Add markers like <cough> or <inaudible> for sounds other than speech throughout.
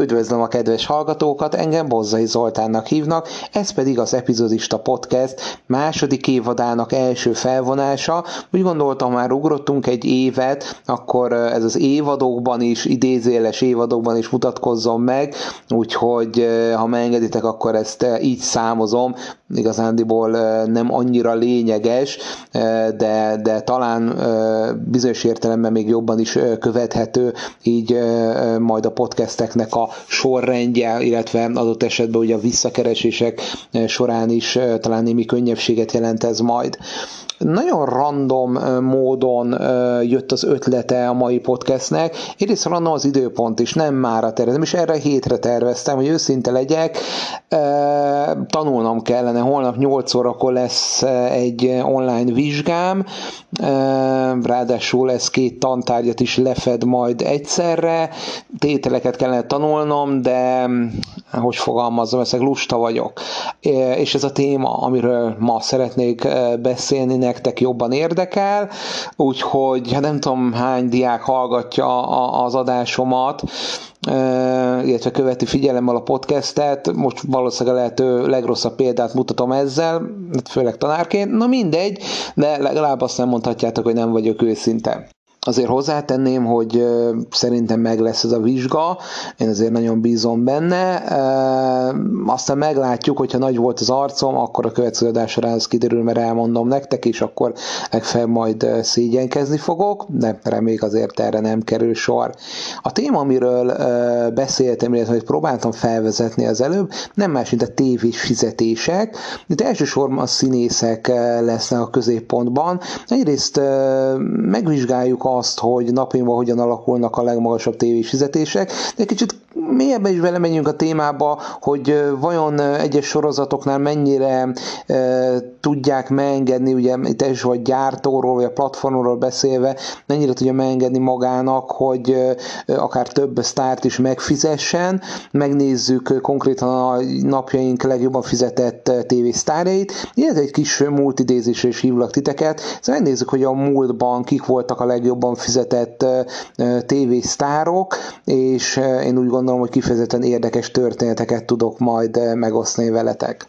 Üdvözlöm a kedves hallgatókat, engem Bozzai Zoltánnak hívnak, ez pedig az Epizodista Podcast második évadának első felvonása. Úgy gondoltam, már ugrottunk egy évet, akkor ez az évadokban is, idézéles évadokban is mutatkozzon meg, úgyhogy ha megengeditek, akkor ezt így számozom, igazándiból nem annyira lényeges, de, de talán bizonyos értelemben még jobban is követhető, így majd a podcasteknek a sorrendje, illetve adott esetben ugye a visszakeresések során is talán némi könnyebbséget jelent ez majd. Nagyon random módon jött az ötlete a mai podcastnek. Egyrészt random az időpont is, nem már tervezem, és erre hétre terveztem, hogy őszinte legyek. Tanulnom kellene, holnap 8 órakor lesz egy online vizsgám, ráadásul ez két tantárgyat is lefed majd egyszerre, tételeket kellene tanulnom, de hogy fogalmazom, ezek lusta vagyok. És ez a téma, amiről ma szeretnék beszélni, nektek jobban érdekel, úgyhogy hát nem tudom hány diák hallgatja az adásomat, illetve követi figyelemmel a podcastet, most valószínűleg a lehető legrosszabb példát mutatom ezzel, főleg tanárként, na mindegy, de legalább azt nem mondhatjátok, hogy nem vagyok őszinte. Azért hozzátenném, hogy szerintem meg lesz ez a vizsga, én azért nagyon bízom benne. Aztán meglátjuk, hogyha nagy volt az arcom, akkor a következő adás során ez kiderül, mert elmondom nektek, és akkor legfeljebb majd szégyenkezni fogok, de reméljük azért erre nem kerül sor. A téma, amiről beszéltem, illetve hogy próbáltam felvezetni az előbb, nem más, mint a tévés fizetések. Itt elsősorban a színészek lesznek a középpontban. Egyrészt megvizsgáljuk azt, hogy napjainkban hogyan alakulnak a legmagasabb tévés fizetések, de kicsit mélyebben is belemenjünk a témába, hogy vajon egyes sorozatoknál mennyire e, tudják megengedni, ugye itt is vagy gyártóról, vagy a platformról beszélve, mennyire tudja megengedni magának, hogy e, akár több sztárt is megfizessen. Megnézzük konkrétan a napjaink legjobban fizetett tévésztárjait, illetve egy kis multidézésre is hívlak titeket. Szóval megnézzük, hogy a múltban kik voltak a legjobban fizetett tévésztárok, és én úgy gondolom, hogy kifejezetten érdekes történeteket tudok majd eh, megosztani veletek.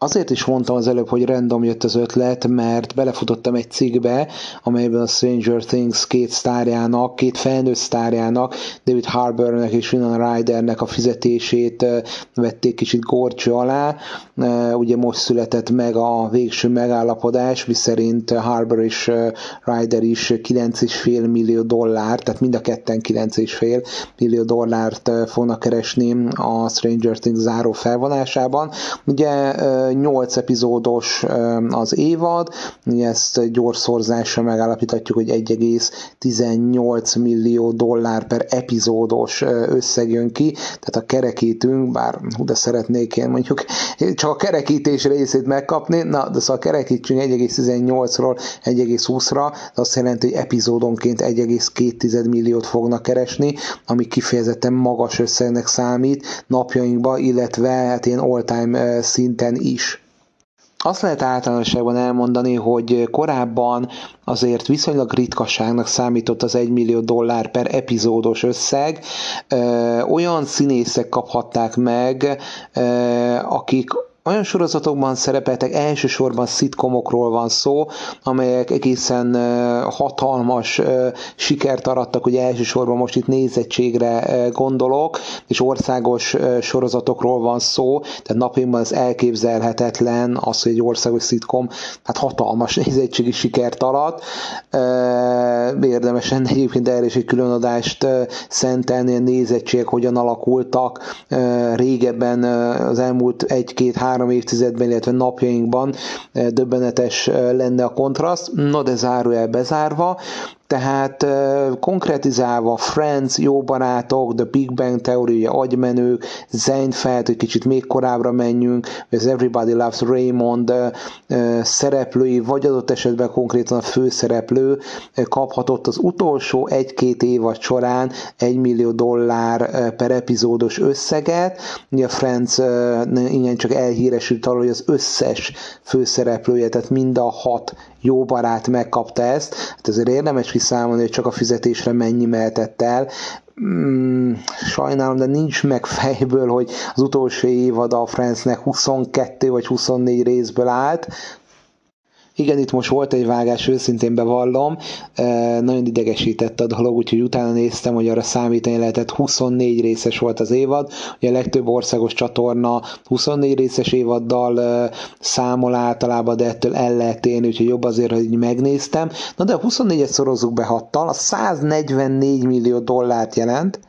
Azért is mondtam az előbb, hogy random jött az ötlet, mert belefutottam egy cikkbe, amelyben a Stranger Things két sztárjának, két felnőtt sztárjának, David Harbournek és Winona Rydernek a fizetését vették kicsit gorcső alá. Ugye most született meg a végső megállapodás, miszerint Harbour és Ryder is 9,5 millió dollár, tehát mind a ketten 9,5 millió dollárt fognak keresni a Stranger Things záró felvonásában. Ugye 8 epizódos az évad, ezt gyors szorzással megállapíthatjuk, hogy 1,18 millió dollár per epizódos összeg jön ki, tehát a kerekítünk, bár de szeretnék én mondjuk csak a kerekítés részét megkapni, na, de szóval kerekítsünk 1,18-ról 1,20-ra, de azt jelenti, hogy epizódonként 1,2 milliót fognak keresni, ami kifejezetten magas összegnek számít napjainkban, illetve hát ilyen all-time szinten is. Azt lehet általánosságban elmondani, hogy korábban azért viszonylag ritkaságnak számított az 1 millió dollár per epizódos összeg. Olyan színészek kaphatták meg, akik olyan sorozatokban szerepeltek, elsősorban szitkomokról van szó, amelyek egészen hatalmas sikert arattak, ugye elsősorban most itt nézettségre gondolok, és országos sorozatokról van szó, tehát napjainkban az elképzelhetetlen az, hogy egy országos szitkom hát hatalmas <laughs> nézettségi sikert arat. Érdemes lenne egyébként erre is egy külön adást szentelni, a nézettségek hogyan alakultak régebben az elmúlt egy-két-három három évtizedben, illetve napjainkban eh, döbbenetes eh, lenne a kontraszt, no de zárójel bezárva, tehát konkretizálva Friends, Jó Barátok, The Big Bang Theory, agymenők, Seinfeld, hogy kicsit még korábbra menjünk, az Everybody Loves Raymond szereplői, vagy adott esetben konkrétan a főszereplő kaphatott az utolsó egy-két évad során egy millió dollár per epizódos összeget. Ugye a Friends igen csak elhíresült arról, hogy az összes főszereplője, tehát mind a hat jó barát megkapta ezt. Hát ezért érdemes kiszámolni, hogy csak a fizetésre mennyi mehetett el. Mm, sajnálom, de nincs meg fejből, hogy az utolsó évad a Friendsnek 22 vagy 24 részből állt, igen, itt most volt egy vágás, őszintén bevallom, nagyon idegesített a dolog, úgyhogy utána néztem, hogy arra számítani lehetett, 24 részes volt az évad, ugye a legtöbb országos csatorna 24 részes évaddal számol általában, de ettől el lehet élni, úgyhogy jobb azért, hogy így megnéztem. Na de a 24-et szorozzuk be hattal, a 144 millió dollárt jelent,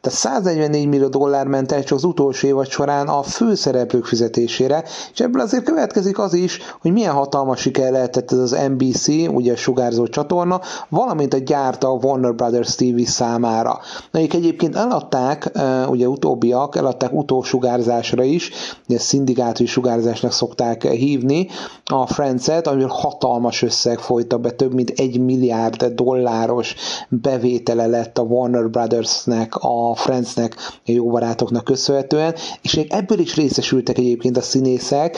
tehát 144 millió dollár ment el csak az utolsó évad során a főszereplők fizetésére, és ebből azért következik az is, hogy milyen hatalmas siker lehetett ez az NBC, ugye a sugárzó csatorna, valamint a gyárta a Warner Brothers TV számára. Nekik egyébként eladták, ugye utóbbiak, eladták utósugárzásra is, ugye szindikátus sugárzásnak szokták hívni a Friends-et, amivel hatalmas összeg folyta be, több mint egy milliárd dolláros bevétele lett a Warner Brothersnek a Friendsnek, a jó barátoknak köszönhetően, és még ebből is részesültek egyébként a színészek,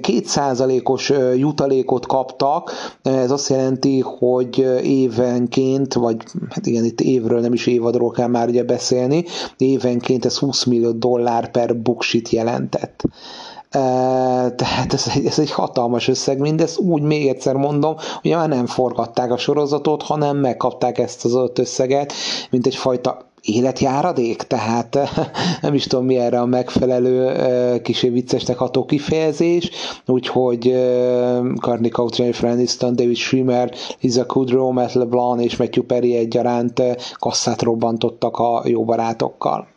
kétszázalékos jutalékot kaptak, ez azt jelenti, hogy évenként, vagy hát igen, itt évről, nem is évadról kell már ugye beszélni, évenként ez 20 millió dollár per buksit jelentett. Tehát ez egy, ez egy hatalmas összeg, mindezt úgy még egyszer mondom, hogy már nem forgatták a sorozatot, hanem megkapták ezt az összeget, mint egyfajta életjáradék, tehát <laughs> nem is tudom mi erre a megfelelő kicsi viccesnek ható kifejezés, úgyhogy Carney Coutray, Franiston, David Schwimmer, Lisa Kudrow, Matt LeBlanc és Matthew Perry egyaránt kasszát robbantottak a jó barátokkal.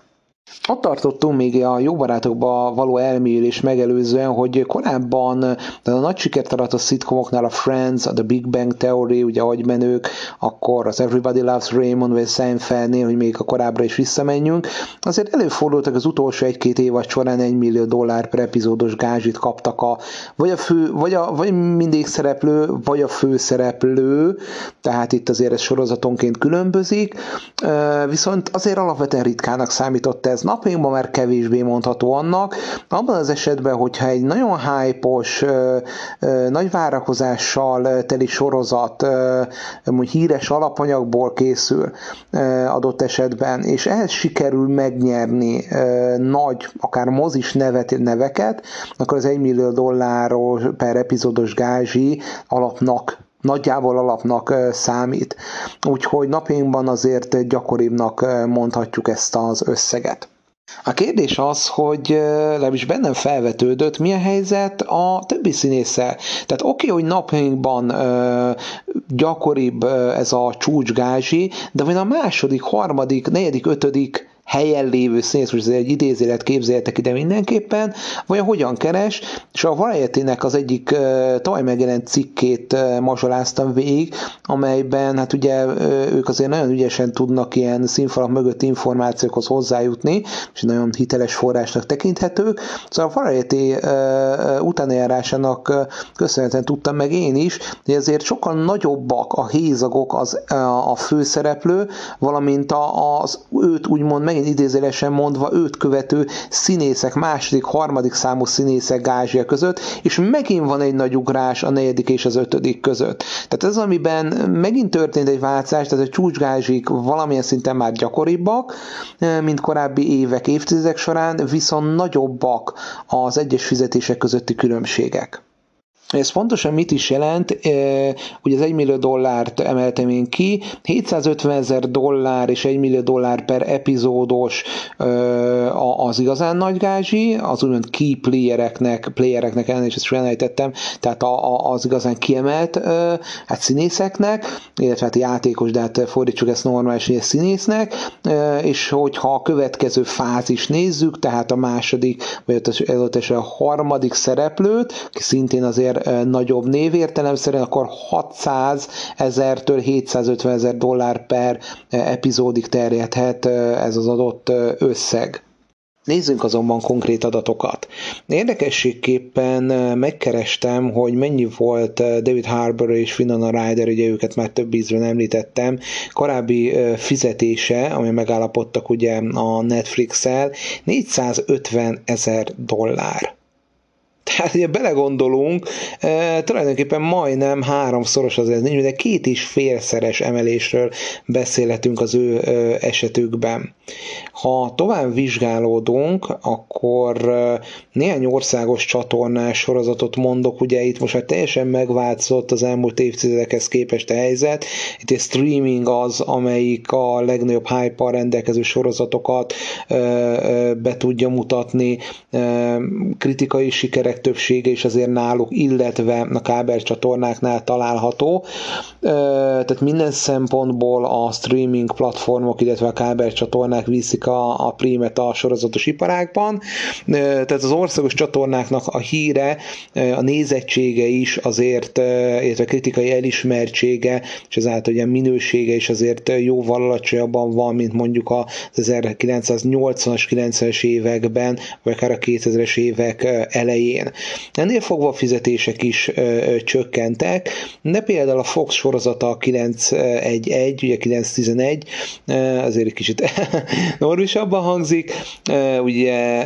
Ott tartottunk még a jó barátokba való elmélés megelőzően, hogy korábban de a nagy sikert aratott szitkomoknál a Friends, a The Big Bang Theory, ugye ahogy menők, akkor az Everybody Loves Raymond vagy Seinfeldnél, hogy még a korábbra is visszamenjünk. Azért előfordultak az utolsó egy-két évad során egy millió dollár per epizódos gázsit kaptak a, vagy a fő, vagy, a, vagy mindig szereplő, vagy a főszereplő, tehát itt azért ez sorozatonként különbözik, viszont azért alapvetően ritkának számított ez ez napjainkban már kevésbé mondható annak. Abban az esetben, hogyha egy nagyon hype-os, nagy várakozással teli sorozat mondjuk híres alapanyagból készül adott esetben, és ehhez sikerül megnyerni nagy, akár mozis nevet, neveket, akkor az 1 millió dolláros per epizódos gázsi alapnak nagyjából alapnak számít. Úgyhogy napjainkban azért gyakoribbnak mondhatjuk ezt az összeget. A kérdés az, hogy legalábbis bennem felvetődött, mi a helyzet a többi színésszel. Tehát oké, okay, hogy napjainkban gyakoribb ez a csúcsgázsi, de vagy a második, harmadik, negyedik, ötödik helyen lévő színész, most ez egy idézélet képzeljetek ide mindenképpen, vagy hogyan keres, és a variety az egyik tavaly megjelent cikkét mazsoláztam végig, amelyben hát ugye ők azért nagyon ügyesen tudnak ilyen színfalak mögött információkhoz hozzájutni, és nagyon hiteles forrásnak tekinthetők. Szóval a Variety utánajárásának köszönhetően tudtam meg én is, hogy azért sokkal nagyobbak a hézagok az, a főszereplő, valamint a, az őt úgymond meg megint idézélesen mondva őt követő színészek, második, harmadik számú színészek gázsia között, és megint van egy nagy ugrás a negyedik és az ötödik között. Tehát ez, amiben megint történt egy változás, tehát a csúcsgázsik valamilyen szinten már gyakoribbak, mint korábbi évek, évtizedek során, viszont nagyobbak az egyes fizetések közötti különbségek. Ez pontosan mit is jelent? Ugye az 1 millió dollárt emeltem én ki, 750 ezer dollár és 1 millió dollár per epizódos az igazán nagy gázsi, az úgymond key playereknek, playereknek ellen, és ezt elejtettem, tehát az igazán kiemelt hát színészeknek, illetve hát játékos, de hát fordítsuk ezt normális, hogy színésznek, és hogyha a következő fázis nézzük, tehát a második, vagy az a harmadik szereplőt, ki szintén azért nagyobb név értelemszerűen, akkor 600 ezertől 750 ezer dollár per epizódig terjedhet ez az adott összeg. Nézzünk azonban konkrét adatokat. Érdekességképpen megkerestem, hogy mennyi volt David Harbour és Winona Ryder, ugye őket már több ízben említettem, korábbi fizetése, ami megállapodtak ugye a Netflix-el, 450 ezer dollár. Tehát, ugye belegondolunk, e, tulajdonképpen majdnem háromszoros az ez, de két és félszeres emelésről beszélhetünk az ő e, esetükben. Ha tovább vizsgálódunk, akkor e, néhány országos csatornás sorozatot mondok, ugye itt most már teljesen megváltozott az elmúlt évtizedekhez képest a helyzet. Itt egy streaming az, amelyik a legnagyobb hype rendelkező sorozatokat be tudja mutatni, kritikai sikerek többsége is azért náluk, illetve a kábel csatornáknál található. Tehát minden szempontból a streaming platformok, illetve a kábel csatornák viszik a, a prímet a sorozatos iparákban. Tehát az országos csatornáknak a híre, a nézettsége is azért, illetve kritikai elismertsége, és ezáltal ugye minősége is azért jóval alacsonyabban van, mint mondjuk az 1980-as, 90-es években, vagy akár a 2000-es évek elején. Ennél fogva a fizetések is csökkentek, de például a Fox sorozata 911, ugye 911, azért egy kicsit <laughs> norvisabban hangzik, ugye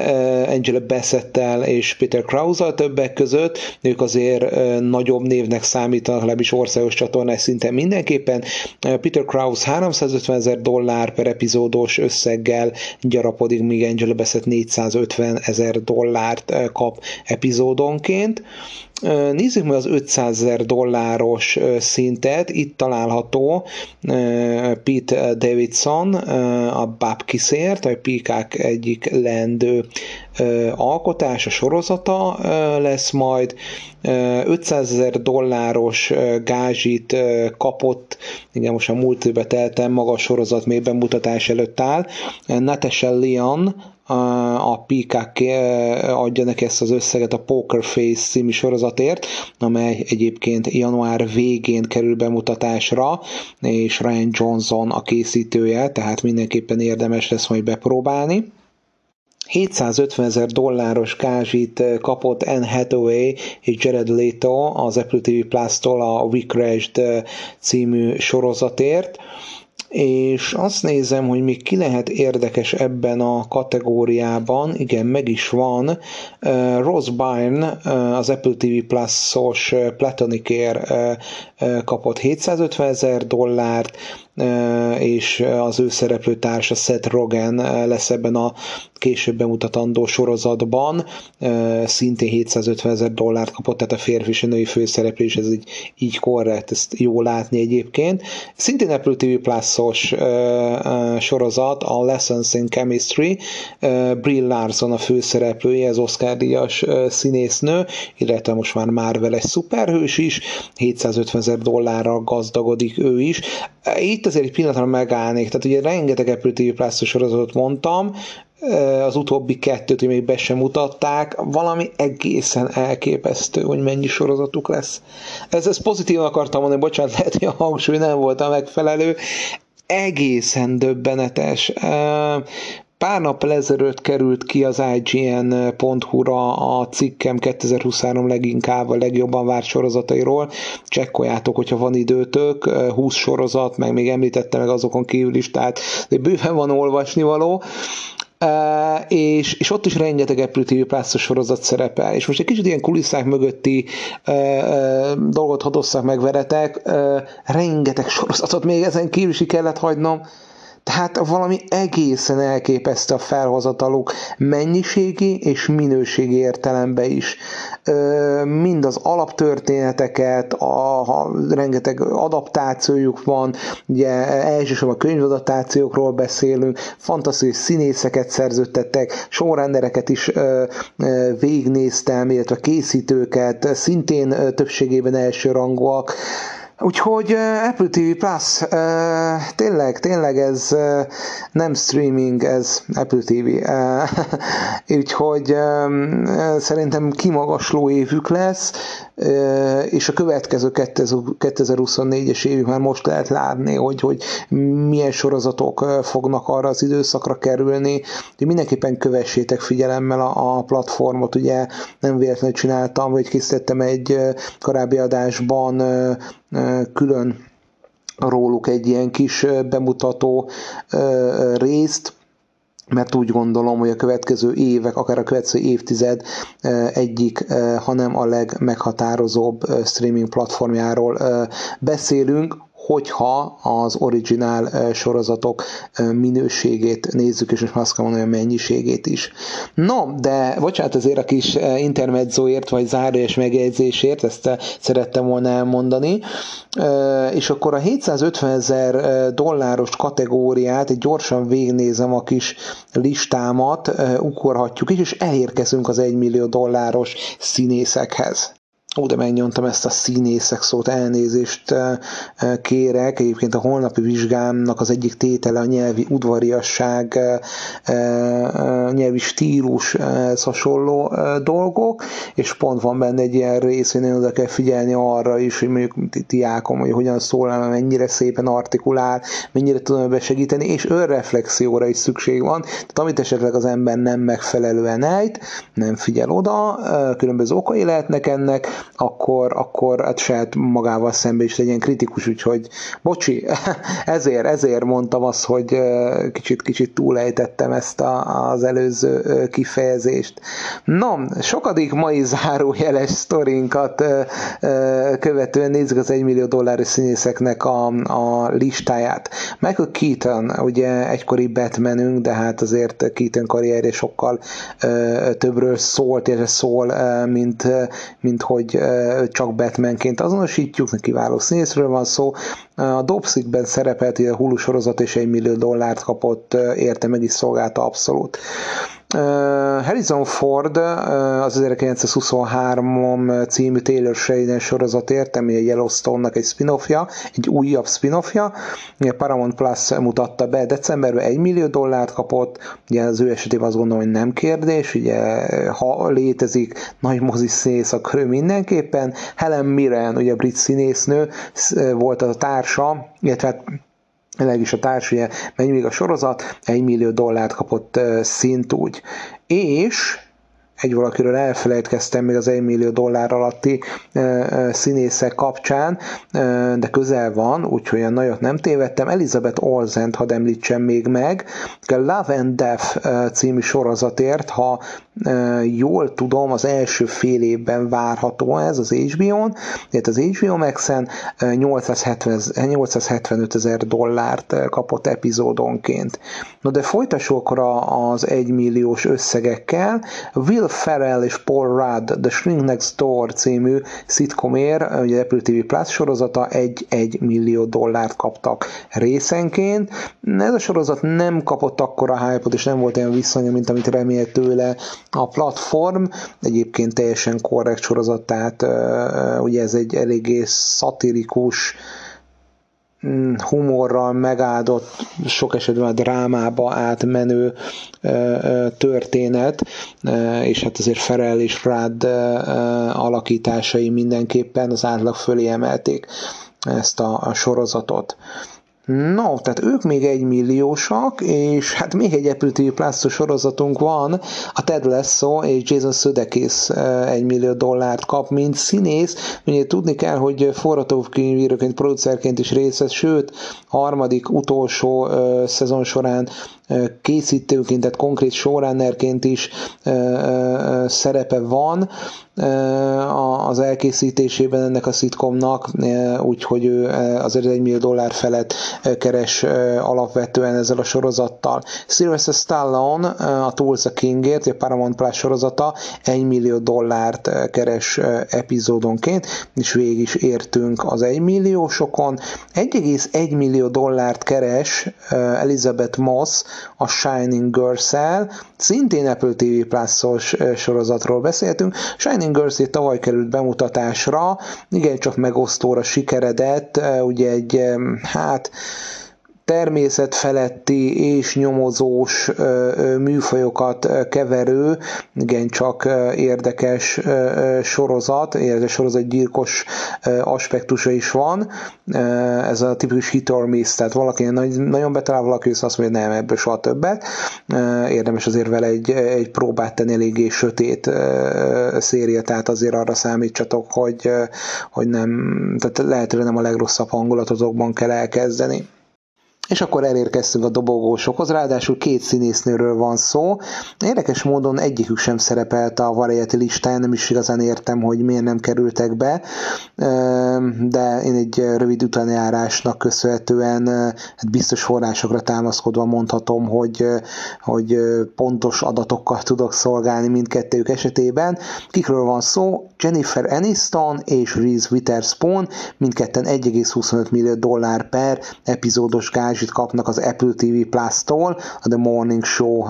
Angela Bassettel és Peter Krause többek között, ők azért nagyobb névnek számítanak, legalábbis országos csatornás szinten mindenképpen. Peter Krause 350 ezer dollár per epizódos összeggel gyarapodik, míg Angela Bassett 450 ezer dollárt kap epizódonként. Nézzük meg az 500 ezer dolláros szintet, itt található Pete Davidson, a Babkisért, a Pikák egyik lendő alkotása, sorozata lesz majd. 500 ezer dolláros gázsit kapott, igen, most a múlt évben teltem, maga a sorozat még bemutatás előtt áll. Natasha Leon, a Peacock adja neki ezt az összeget a Poker Face című sorozatért, amely egyébként január végén kerül bemutatásra, és Ryan Johnson a készítője, tehát mindenképpen érdemes lesz majd bepróbálni. 750 ezer dolláros kázsit kapott Anne Hathaway és Jared Leto az Apple TV Plus-tól a We Crashed című sorozatért és azt nézem, hogy még ki lehet érdekes ebben a kategóriában, igen, meg is van, uh, Rose Byrne, uh, az Apple TV Plus-os uh, Platonicare kapott 750 ezer dollárt, és az ő szereplő társa Seth Rogen lesz ebben a később bemutatandó sorozatban, szintén 750 ezer dollárt kapott, tehát a férfi és a női főszereplés, ez így, így korrekt, ezt jó látni egyébként. Szintén Apple TV Plus-os sorozat, a Lessons in Chemistry, Brie Larson a főszereplője, az Oscar-díjas színésznő, illetve most már Marvel egy szuperhős is, 750 ezer dollárral gazdagodik ő is. Itt azért egy pillanatra megállnék, tehát ugye rengeteg Apple TV Plus sorozatot mondtam, az utóbbi kettőt, hogy még be sem mutatták, valami egészen elképesztő, hogy mennyi sorozatuk lesz. Ez, ez pozitívan akartam mondani, bocsánat, lehet, hogy a hangsúly nem volt a megfelelő, egészen döbbenetes. Pár nap ezelőtt került ki az IGN.hu-ra a cikkem 2023 leginkább a legjobban várt sorozatairól. Csekkoljátok, hogyha van időtök, 20 sorozat, meg még említette meg azokon kívül is, tehát bőven van olvasni való. És, és ott is rengeteg Apple TV Plus sorozat szerepel. És most egy kicsit ilyen kulisszák mögötti uh, uh, dolgot hadosszak meg veretek, uh, rengeteg sorozatot még ezen kívül is kellett hagynom, tehát valami egészen elképesztő a felhozataluk mennyiségi és minőségi értelemben is. Mind az alaptörténeteket, a, a rengeteg adaptációjuk van, ugye elsősorban könyvadaptációkról beszélünk, fantasztikus színészeket szerződtettek, sorrendereket is végignéztem, illetve készítőket, szintén többségében elsőrangúak. Úgyhogy Apple TV Plus, tényleg, tényleg ez nem streaming, ez Apple TV. <laughs> Úgyhogy szerintem kimagasló évük lesz, és a következő 2024-es évük már most lehet látni, hogy, hogy milyen sorozatok fognak arra az időszakra kerülni. De mindenképpen kövessétek figyelemmel a, a platformot, ugye nem véletlenül csináltam, vagy készítettem egy korábbi adásban külön róluk egy ilyen kis bemutató részt, mert úgy gondolom, hogy a következő évek, akár a következő évtized egyik, hanem a legmeghatározóbb streaming platformjáról beszélünk, hogyha az originál sorozatok minőségét nézzük, és most azt kell mondani, a mennyiségét is. No, de bocsánat azért a kis intermedzóért, vagy zárójes megjegyzésért, ezt szerettem volna elmondani. És akkor a 750 ezer dolláros kategóriát, egy gyorsan végnézem a kis listámat, ugorhatjuk is, és elérkezünk az 1 millió dolláros színészekhez. Ó, de megnyomtam ezt a színészek szót, elnézést kérek. Egyébként a holnapi vizsgámnak az egyik tétele a nyelvi udvariasság, nyelvi stílus hasonló dolgok, és pont van benne egy ilyen rész, hogy nagyon oda kell figyelni arra is, hogy mondjuk tiákom, hogy hogyan szól, mennyire szépen artikulál, mennyire tudom besegíteni, és önreflexióra is szükség van. Tehát amit esetleg az ember nem megfelelően ejt, nem figyel oda, különböző okai lehetnek ennek, akkor, akkor hát saját magával szemben is legyen kritikus, úgyhogy bocsi, <laughs> ezért, ezért mondtam azt, hogy kicsit, kicsit túlejtettem ezt a, az előző kifejezést. No, sokadik mai zárójeles sztorinkat követően nézzük az 1 millió dolláros színészeknek a, a listáját. Michael Keaton, ugye egykori Batmanünk, de hát azért Keaton karrierje sokkal többről szólt, és szól, mint, mint hogy hogy csak Batmanként azonosítjuk, kiváló színészről van szó. A Dobsikben szerepelt, a Hulu sorozat és egy millió dollárt kapott, érte meg is szolgálta abszolút. Harrison Ford az 1923 című Taylor Sheridan sorozatért, ami a Yellowstone-nak egy spin-offja, egy újabb spin-offja. Paramount Plus mutatta be, decemberben 1 millió dollárt kapott, ugye az ő esetében azt gondolom, hogy nem kérdés, ugye ha létezik nagy mozis színész, akkor ő mindenképpen. Helen Mirren, ugye a brit színésznő, volt az a társa, illetve hát jelenleg a társ, ugye megy még a sorozat, egy millió dollárt kapott szintúgy. És egy valakiről elfelejtkeztem még az 1 millió dollár alatti színészek kapcsán, de közel van, úgyhogy olyan nagyot nem tévedtem. Elizabeth Olsent, ha említsem még meg, a Love and Death című sorozatért, ha jól tudom, az első fél évben várható ez az HBO-n, illetve az HBO Max-en 870, 875 ezer dollárt kapott epizódonként. Na de folytassuk akkor az 1 milliós összegekkel. Will Ferrell és Paul Rudd The Shrink Next Door című szitkomért, ugye Apple TV Plus sorozata 1-1 millió dollárt kaptak részenként. Ez a sorozat nem kapott akkora hype és nem volt olyan viszonya, mint amit remélt tőle a platform. Egyébként teljesen korrekt sorozat, tehát ugye ez egy eléggé szatirikus, Mm, humorral megáldott, sok esetben a drámába átmenő történet, és hát azért Ferel és Rád alakításai mindenképpen az átlag fölé emelték ezt a, a sorozatot. No, tehát ők még egy milliósak, és hát még egy Apple TV Plus sorozatunk van, a Ted Lasso és Jason Sudeikis egy millió dollárt kap, mint színész. Ugye tudni kell, hogy forgatókönyvíróként, producerként is részes, sőt, harmadik, utolsó uh, szezon során készítőként, tehát konkrét showrunnerként is szerepe van az elkészítésében ennek a szitkomnak, úgyhogy ő azért egy millió dollár felett keres alapvetően ezzel a sorozattal. Sylvester Stallone a Tulsa Kingért, a Paramount Plus sorozata 1 millió dollárt keres epizódonként, és végig is értünk az 1 milliósokon. 1,1 millió dollárt keres Elizabeth Moss a Shining Girls-el, szintén Apple TV Plus-os sorozatról beszéltünk. Shining Girls tavaly került bemutatásra, igen, csak megosztóra sikeredett, ugye egy, hát természetfeletti és nyomozós műfajokat keverő, igen, csak érdekes sorozat, érdekes sorozat gyilkos aspektusa is van. Ez a tipikus hit or miss, tehát valaki nagyon betalál, valaki azt mondja, hogy nem, ebből soha többet. Érdemes azért vele egy, egy próbát tenni, eléggé sötét széria, tehát azért arra számítsatok, hogy, hogy nem, tehát lehetőleg nem a legrosszabb hangulatotokban kell elkezdeni. És akkor elérkeztünk a dobogósokhoz, ráadásul két színésznőről van szó. Érdekes módon egyikük sem szerepelt a Variety listán, nem is igazán értem, hogy miért nem kerültek be, de én egy rövid utánjárásnak köszönhetően hát biztos forrásokra támaszkodva mondhatom, hogy, hogy pontos adatokkal <laughs> tudok szolgálni mindkettőjük esetében. Kikről van szó? Jennifer Aniston és Reese Witherspoon, mindketten 1,25 millió dollár per epizódos gázsit kapnak az Apple TV Plus-tól a The Morning Show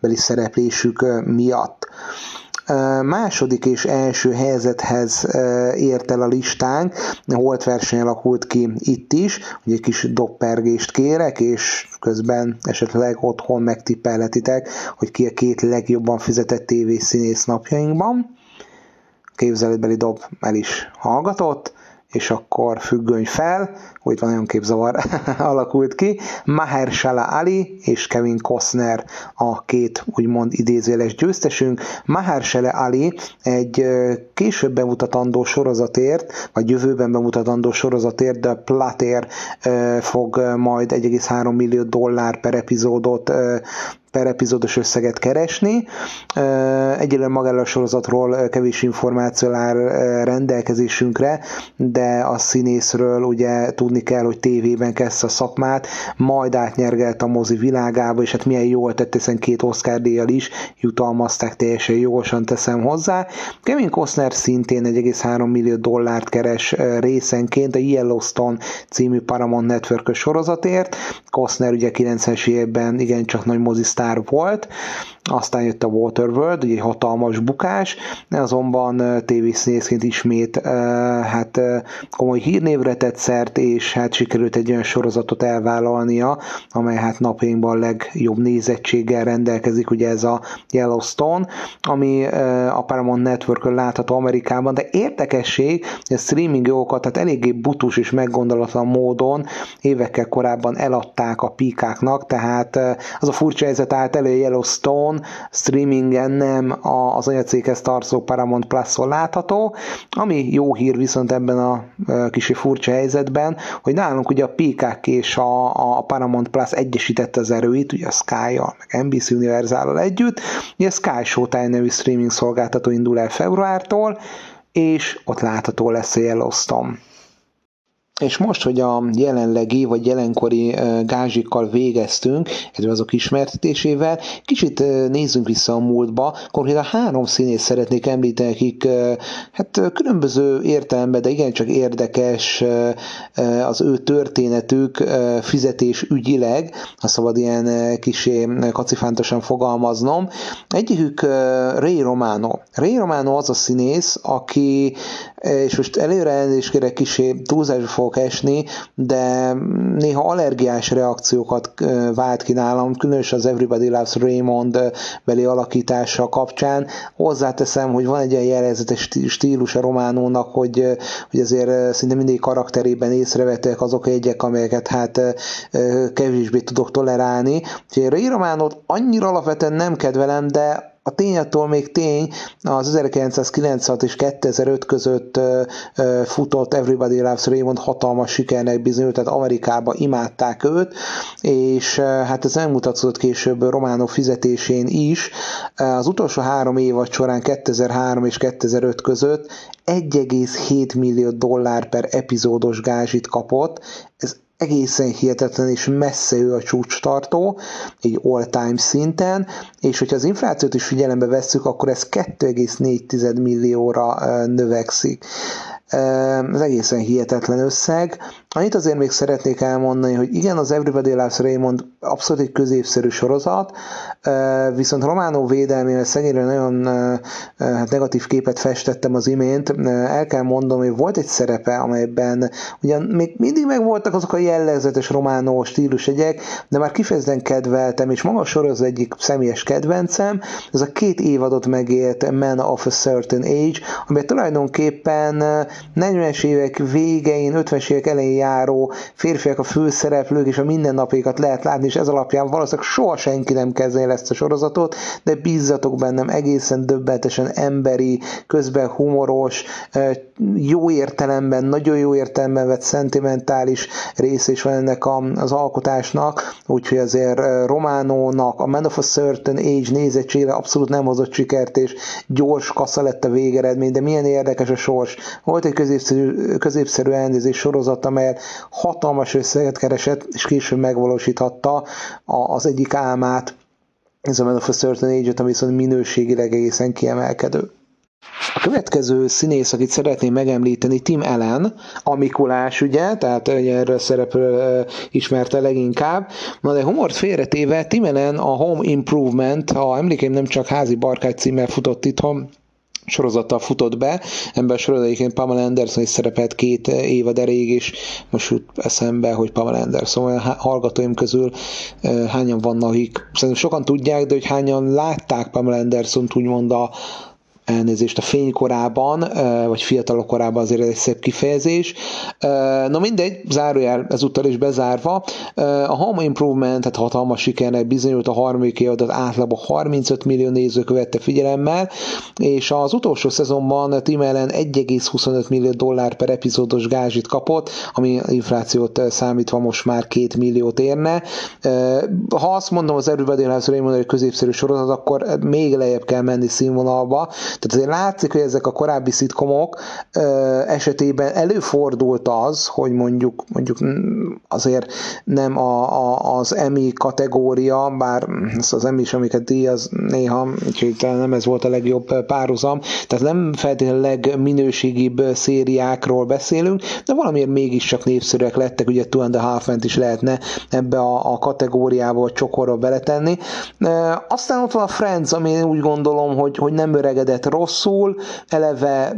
beli szereplésük miatt. Második és első helyzethez ért el a listánk, holt verseny alakult ki itt is, hogy egy kis doppergést kérek, és közben esetleg otthon megtippelhetitek, hogy ki a két legjobban fizetett tévészínész napjainkban. Képzeletbeli dob el is hallgatott, és akkor függöny fel, hogy van nagyon képzavar <laughs> alakult ki, Mahershala Ali és Kevin Costner a két úgymond idézőjeles győztesünk. Mahershala Ali egy később bemutatandó sorozatért, vagy jövőben bemutatandó sorozatért, de Plater fog majd 1,3 millió dollár per epizódot per epizódos összeget keresni. Egyelőre magáról a sorozatról kevés információ áll rendelkezésünkre, de a színészről ugye tudni kell, hogy tévében kezdte a szakmát, majd átnyergelt a mozi világába, és hát milyen jól tett, hiszen két Oscar díjjal is jutalmazták, teljesen jogosan teszem hozzá. Kevin Costner szintén 1,3 millió dollárt keres részenként a Yellowstone című Paramount Network sorozatért. Costner ugye 90-es évben igencsak nagy mozisztár sztár volt, aztán jött a Waterworld, egy hatalmas bukás, azonban tévészínészként ismét hát komoly hírnévre tett szert, és hát sikerült egy olyan sorozatot elvállalnia, amely hát napjainkban legjobb nézettséggel rendelkezik, ugye ez a Yellowstone, ami a Paramount Network-ön látható Amerikában, de érdekesség, a streaming jogokat tehát eléggé butus és meggondolatlan módon évekkel korábban eladták a píkáknak, tehát az a furcsa helyzet állt elő Yellowstone streamingen nem az anyacéghez tartozó Paramount Plus-on látható, ami jó hír viszont ebben a kicsi furcsa helyzetben, hogy nálunk ugye a PKK és a, a Paramount Plus egyesítette az erőit, ugye a Sky-jal, meg NBC universal együtt, ugye a Sky Showtime nevű streaming szolgáltató indul el februártól, és ott látható lesz a Yellowstone. És most, hogy a jelenlegi vagy jelenkori gázsikkal végeztünk, ez azok ismertetésével, kicsit nézzünk vissza a múltba, a három színész szeretnék említeni, akik hát különböző értelemben, de igencsak érdekes az ő történetük fizetés ügyileg, ha szabad ilyen kisé kacifántosan fogalmaznom. Egyikük Ray Romano. Ray Romano az a színész, aki, és most előre elnézést kérek kisé túlzásba fogok esni, de néha allergiás reakciókat vált ki nálam, különösen az Everybody Loves Raymond beli alakítása kapcsán. Hozzáteszem, hogy van egy olyan jellegzetes stílus a románónak, hogy, hogy azért szinte mindig karakterében észrevettek azok a jegyek, amelyeket hát kevésbé tudok tolerálni. Úgyhogy a románot annyira alapvetően nem kedvelem, de a tény attól még tény, az 1996 és 2005 között futott Everybody Loves Raymond hatalmas sikernek bizonyult, tehát Amerikába imádták őt, és hát ez megmutatkozott később Románok fizetésén is. Az utolsó három évad során 2003 és 2005 között 1,7 millió dollár per epizódos gázsit kapott, ez egészen hihetetlen és messze ő a csúcs tartó, egy all-time szinten, és hogyha az inflációt is figyelembe vesszük, akkor ez 2,4 millióra növekszik. Ez egészen hihetetlen összeg. Annyit azért még szeretnék elmondani, hogy igen, az Everybody Loves Raymond abszolút egy középszerű sorozat, viszont Románó védelmével szennyire nagyon hát negatív képet festettem az imént. El kell mondom, hogy volt egy szerepe, amelyben ugyan még mindig megvoltak azok a jellegzetes románó stílusegyek, de már kifejezetten kedveltem, és maga a sorozat egyik személyes kedvencem, ez a két évadot megélt Man of a Certain Age, amely tulajdonképpen 40-es évek végein, 50-es évek elején járó férfiak a főszereplők, és a mindennapjaikat lehet látni, és ez alapján valószínűleg soha senki nem kezdeni ezt a sorozatot, de bízzatok bennem, egészen döbbentesen emberi, közben humoros, jó értelemben, nagyon jó értelemben vett szentimentális része is van ennek az alkotásnak, úgyhogy azért Románónak a Man of a Certain Age nézettségre abszolút nem hozott sikert, és gyors kassa lett a végeredmény, de milyen érdekes a sors. Volt egy középszerű, középszerű elnézés sorozat, amely hatalmas összeget keresett, és később megvalósíthatta az egyik álmát, ez a Man of a Certain Age-et, ami viszont minőségileg egészen kiemelkedő. A következő színész, akit szeretném megemlíteni, Tim Allen, a ugye, tehát erről szereplő ismerte leginkább. Na de humort félretéve, Tim Allen a Home Improvement, ha emlékeim nem csak házi barkány címmel futott itthon, sorozattal futott be. Ember sorozat egyébként Pamela Anderson is szerepelt két évad erég, és most jut eszembe, hogy Pamela Anderson olyan hallgatóim közül hányan vannak, akik szerintem sokan tudják, de hogy hányan látták Pamela Anderson-t úgymond a, elnézést a fénykorában, vagy fiatalok korában azért egy szép kifejezés. Na mindegy, zárójel ezúttal is bezárva. A Home Improvement, tehát hatalmas sikernek bizonyult a harmadik évadat átlagban 35 millió néző követte figyelemmel, és az utolsó szezonban Tim Allen 1,25 millió dollár per epizódos gázsit kapott, ami inflációt számítva most már 2 milliót érne. Ha azt mondom az Everybody Has Raymond egy középszerű sorozat, akkor még lejjebb kell menni színvonalba, tehát azért látszik, hogy ezek a korábbi szitkomok esetében előfordult az, hogy mondjuk, mondjuk azért nem a, a, az Emmy kategória, bár az Emmy is, amiket díjaz néha, úgyhogy nem ez volt a legjobb párhuzam, tehát nem feltétlenül legminőségibb szériákról beszélünk, de valamiért mégiscsak népszerűek lettek, ugye Two and a half is lehetne ebbe a, a kategóriába vagy csokorba beletenni. Aztán ott van a Friends, ami úgy gondolom, hogy, hogy nem öregedett emleget rosszul, eleve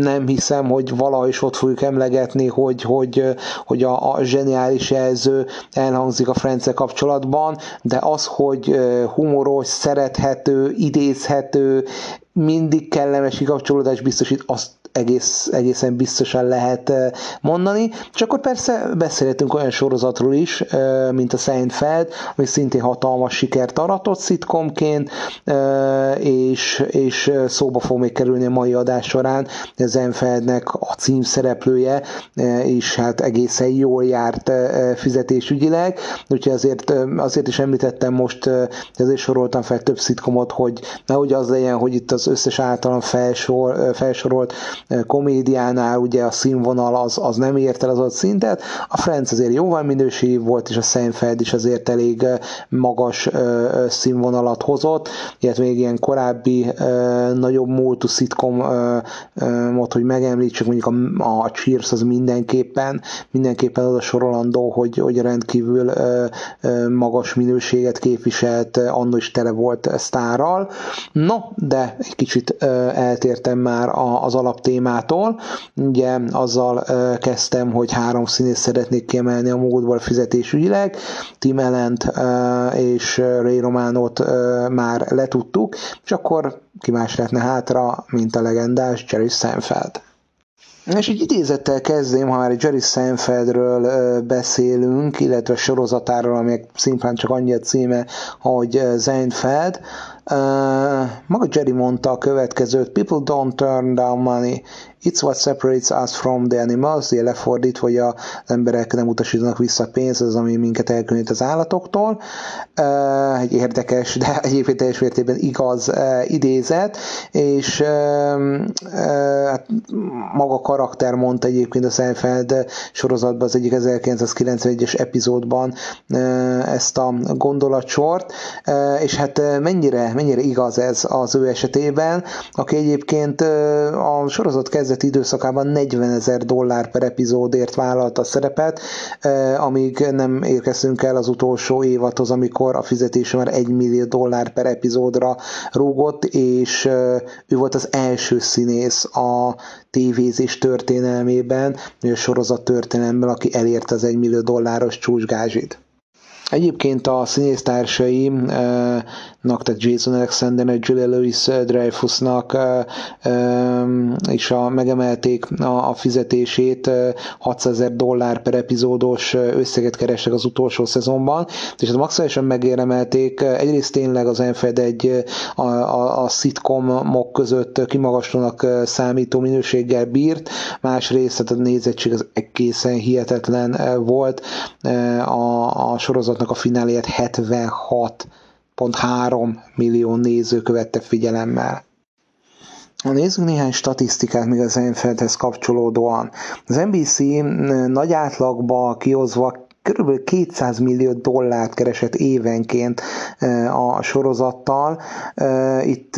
nem hiszem, hogy valahogy is ott fogjuk emlegetni, hogy, hogy, hogy a, a zseniális jelző elhangzik a Frence kapcsolatban, de az, hogy humoros, szerethető, idézhető, mindig kellemes kikapcsolódás biztosít, azt egész, egészen biztosan lehet mondani. És akkor persze beszélhetünk olyan sorozatról is, mint a Seinfeld, ami szintén hatalmas sikert aratott szitkomként, és, és szóba fog még kerülni a mai adás során. A Seinfeldnek a címszereplője, és hát egészen jól járt fizetésügyileg, úgyhogy azért, azért is említettem most, ezért soroltam fel több szitkomot, hogy nehogy az legyen, hogy itt az összes általam felsor, felsorolt komédiánál ugye a színvonal az, az nem ért el az ott szintet, a Friends azért jóval minőségi volt, és a Seinfeld is azért elég magas színvonalat hozott, illetve még ilyen korábbi nagyobb múltú szitkomot, hogy megemlítsük, mondjuk a, a Cheers az mindenképpen, mindenképpen az a sorolandó, hogy, hogy rendkívül magas minőséget képviselt, annó is tele volt sztárral. No, de kicsit eltértem már az alaptémát témától. Ugye azzal kezdtem, hogy három színész szeretnék kiemelni a múltból fizetésügyileg. Tim Ellent és Ray Románot már letudtuk, és akkor ki más lehetne hátra, mint a legendás Jerry Seinfeld. És egy idézettel kezdém, ha már Jerry Seinfeldről beszélünk, illetve sorozatáról, amelyek szimplán csak annyi a címe, hogy Seinfeld. Maga Jerry mondta a következőt, People don't turn down money, It's what separates us from the animals, ugye lefordítva, hogy az emberek nem utasítanak vissza pénzt, az, ami minket elkülönít az állatoktól. Egy érdekes, de egyébként teljes mértékben igaz idézet, és hát maga karakter mondta egyébként a Seinfeld sorozatban az egyik 1991-es epizódban ezt a gondolatsort, és hát mennyire, mennyire igaz ez az ő esetében, aki egyébként a sorozat kezdet kezdeti időszakában 40 ezer dollár per epizódért vállalta a szerepet, amíg nem érkeztünk el az utolsó évadhoz, amikor a fizetése már 1 millió dollár per epizódra rúgott, és ő volt az első színész a tévézés történelmében, a sorozat történelemben, aki elérte az 1 millió dolláros csúcsgázsit. Egyébként a színésztársai tehát Jason Alexandernek, Julia Louis Dreyfusnak és a, megemelték a, a fizetését, 600 ezer dollár per epizódos összeget kerestek az utolsó szezonban, és hát maximálisan megéremelték. Egyrészt tényleg az Enfed egy a, a, a szitkomok között kimagaslónak számító minőséggel bírt, másrészt tehát a nézettség az egészen hihetetlen volt. A, a sorozatnak a fináliát 76.3 millió néző követte figyelemmel. Nézzük néhány statisztikát még az Seinfeldhez kapcsolódóan. Az NBC nagy átlagba kihozva kb. 200 millió dollárt keresett évenként a sorozattal. Itt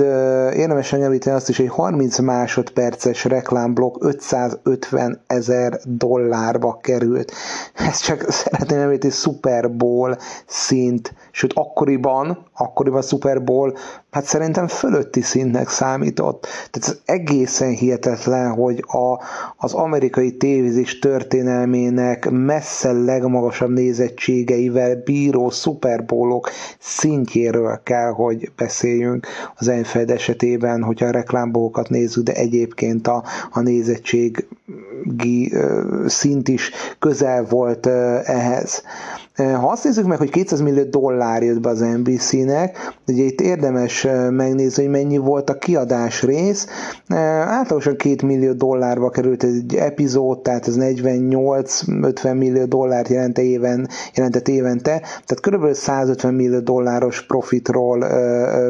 érdemes említeni azt is, hogy 30 másodperces reklámblokk 550 ezer dollárba került. Ez csak <laughs> szeretném említeni Super Bowl szint, sőt akkoriban, akkoriban Super Bowl, hát szerintem fölötti szintnek számított. Tehát ez egészen hihetetlen, hogy a, az amerikai tévézés történelmének messze legmagasabb nézettségeivel bíró szuperbólok szintjéről kell, hogy beszéljünk az Enfeld esetében, hogyha a reklámbókat nézzük, de egyébként a, a nézettség szint is közel volt ehhez. Ha azt nézzük meg, hogy 200 millió dollár jött be az NBC-nek, ugye itt érdemes megnézni, hogy mennyi volt a kiadás rész. Átlagosan 2 millió dollárba került egy epizód, tehát ez 48-50 millió dollárt jelent éven, jelentett évente, tehát kb. 150 millió dolláros profitról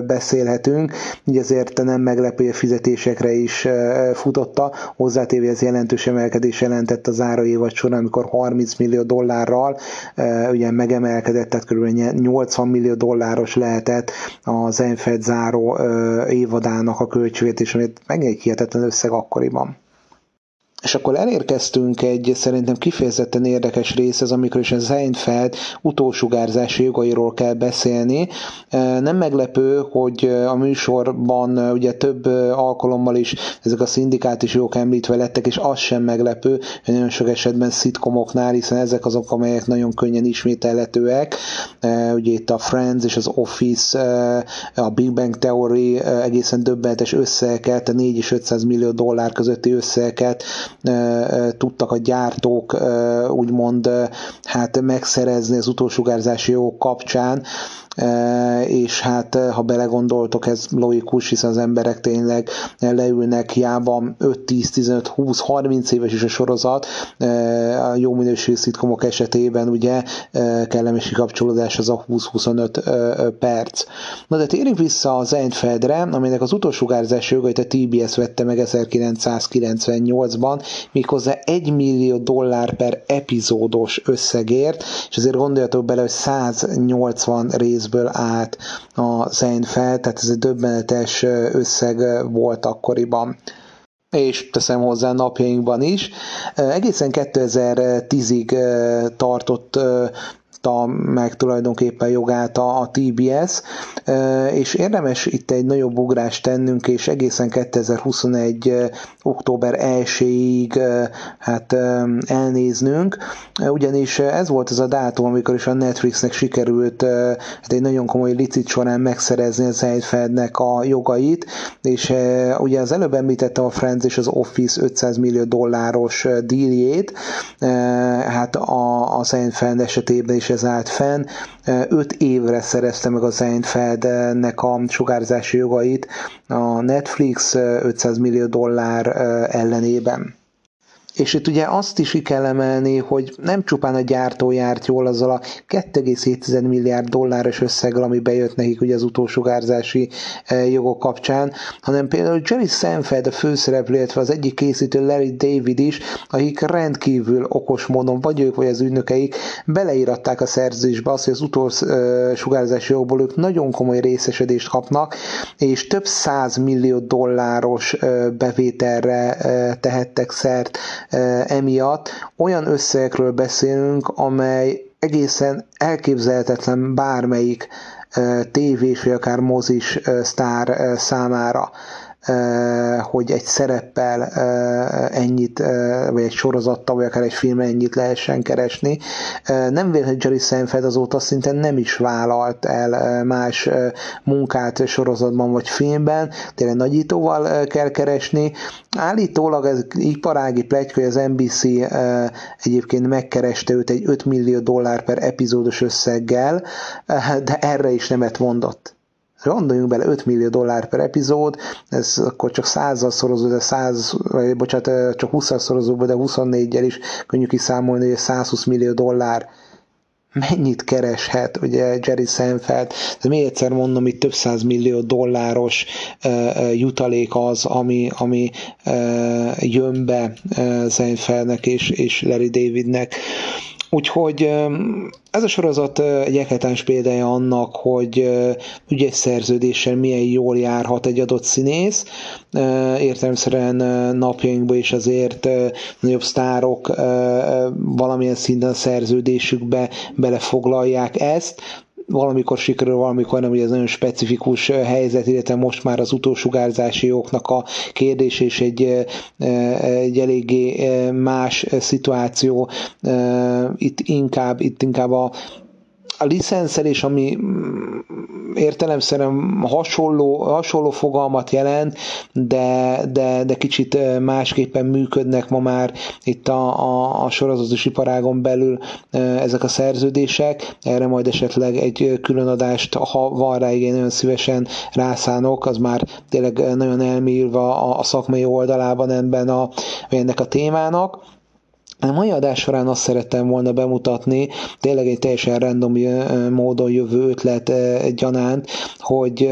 beszélhetünk, így ezért nem meglepő, a fizetésekre is futotta, hozzátéve ez jelentős emelkedés jelentett az ára évad során, amikor 30 millió dollárral ugye megemelkedett, tehát kb. 80 millió dolláros lehetett az Enfed záró évadának a költségvetés, amit meg egy hihetetlen összeg akkoriban. És akkor elérkeztünk egy szerintem kifejezetten érdekes részhez, amikor is a Seinfeld utósugárzási jogairól kell beszélni. Nem meglepő, hogy a műsorban ugye több alkalommal is ezek a szindikát is jók említve lettek, és az sem meglepő, hogy nagyon sok esetben szitkomoknál, hiszen ezek azok, amelyek nagyon könnyen ismételhetőek. Ugye itt a Friends és az Office, a Big Bang Theory egészen döbbenetes összegeket, 4 és 500 millió dollár közötti összegeket tudtak a gyártók úgymond hát megszerezni az utósugárzási jogok kapcsán, és hát ha belegondoltok, ez logikus, hiszen az emberek tényleg leülnek hiába 5, 10, 15, 20, 30 éves is a sorozat, a jó minőségű szitkomok esetében ugye kellemes kapcsolódás az a 20-25 perc. Na de térjünk vissza az Seinfeldre, aminek az utósugárzás jogait a TBS vette meg 1998-ban, méghozzá 1 millió dollár per epizódos összegért, és azért gondoljatok bele, hogy 180 rész pénzből állt a Seinfeld, tehát ez egy döbbenetes összeg volt akkoriban és teszem hozzá napjainkban is. Egészen 2010-ig tartott kapta meg tulajdonképpen jogát a, a TBS, és érdemes itt egy nagyobb ugrást tennünk, és egészen 2021. október 1-ig hát elnéznünk, ugyanis ez volt az a dátum, amikor is a Netflixnek sikerült hát egy nagyon komoly licit során megszerezni az Seinfeldnek a jogait, és ugye az előbb említettem a Friends és az Office 500 millió dolláros díljét, hát a, a Seinfeld esetében is ez állt fenn. Öt évre szerezte meg a Seinfeldnek a sugárzási jogait a Netflix 500 millió dollár ellenében. És itt ugye azt is ki kell emelni, hogy nem csupán a gyártó járt jól azzal a 2,7 milliárd dolláros összeggel, ami bejött nekik ugye az utolsugárzási eh, jogok kapcsán, hanem például Jerry Seinfeld a főszereplő, illetve az egyik készítő Larry David is, akik rendkívül okos módon, vagy ők, vagy az ügynökeik beleíratták a szerződésbe azt, hogy az utolsugárzási jogból ők nagyon komoly részesedést kapnak, és több száz millió dolláros eh, bevételre eh, tehettek szert emiatt olyan összegekről beszélünk, amely egészen elképzelhetetlen bármelyik tévés vagy akár mozis sztár számára. Hogy egy szereppel ennyit, vagy egy sorozattal, vagy akár egy filmre ennyit lehessen keresni. Nem véletlenül, Jerry Seinfeld azóta szinte nem is vállalt el más munkát sorozatban vagy filmben, tényleg nagyítóval kell keresni. Állítólag ez iparági pletyka, hogy az NBC egyébként megkereste őt egy 5 millió dollár per epizódos összeggel, de erre is nemet mondott. Gondoljunk bele, 5 millió dollár per epizód, ez akkor csak 100 szorozó, de 100, vagy bocsánat, csak 20 szorozó, de 24-jel is könnyű kiszámolni, hogy 120 millió dollár mennyit kereshet ugye Jerry Seinfeld, de még egyszer mondom, itt több millió dolláros uh, jutalék az, ami, ami uh, jön be uh, Seinfeldnek és, és Larry Davidnek. Úgyhogy ez a sorozat egy ekletens példája annak, hogy ügyes szerződéssel milyen jól járhat egy adott színész. Értelemszerűen napjainkban is azért nagyobb sztárok valamilyen szinten a szerződésükbe belefoglalják ezt, valamikor sikerül, valamikor nem, ugye ez nagyon specifikus helyzet, illetve most már az utolsugárzási jognak a kérdés és egy, egy eléggé más szituáció. Itt inkább, itt inkább a, a licenszelés, ami mm, értelemszerűen hasonló, hasonló fogalmat jelent, de, de, de kicsit másképpen működnek ma már itt a, a, a sorozatos iparágon belül ezek a szerződések. Erre majd esetleg egy külön adást, ha van rá igen, nagyon szívesen rászánok, az már tényleg nagyon elmélyülve a, a szakmai oldalában ebben a, ennek a témának. A mai adás során azt szerettem volna bemutatni, tényleg egy teljesen random módon jövő ötlet gyanánt, hogy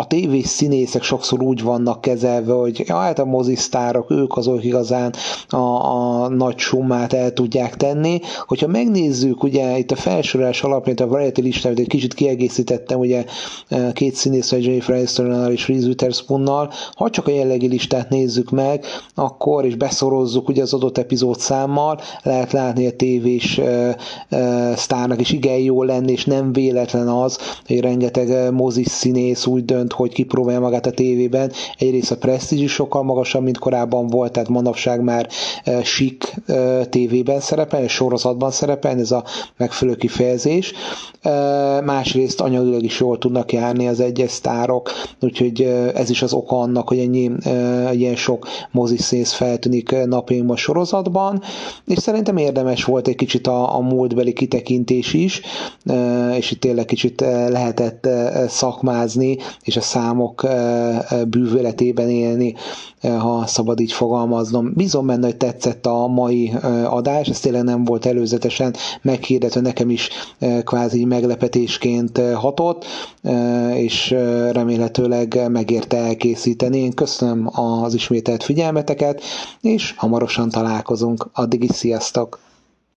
a tévés színészek sokszor úgy vannak kezelve, hogy ja, hát a mozisztárok, ők azok igazán a, a nagy summát el tudják tenni. Hogyha megnézzük, ugye itt a felsorolás alapján, a Variety listát, egy kicsit kiegészítettem, ugye két színész, Jennifer Aniston és Reese Witherspoonnal, ha csak a jellegi listát nézzük meg, akkor és beszorozzuk ugye az adott epizód számmal, lehet látni a tévés sztárnak is igen jó lenni, és nem véletlen az, hogy rengeteg mozis színész úgy dönt, hogy kipróbálja magát a tévében. Egyrészt a presztízs is sokkal magasabb, mint korábban volt, tehát manapság már sik tévében szerepel, és sorozatban szerepel, ez a megfelelő kifejezés. Másrészt anyagilag is jól tudnak járni az egyes sztárok, úgyhogy ez is az oka annak, hogy ennyi ilyen sok moziszész feltűnik napjainkban sorozatban, és szerintem érdemes volt egy kicsit a, a múltbeli kitekintés is, és itt tényleg kicsit lehetett szakmázni, és a számok bűvöletében élni, ha szabad így fogalmaznom. Bízom benne, hogy tetszett a mai adás, ez tényleg nem volt előzetesen meghirdetve, nekem is kvázi meglepetésként hatott, és remélhetőleg megérte elkészíteni. Én köszönöm az ismételt figyelmeteket, és hamarosan találkozunk. Addig is sziasztok!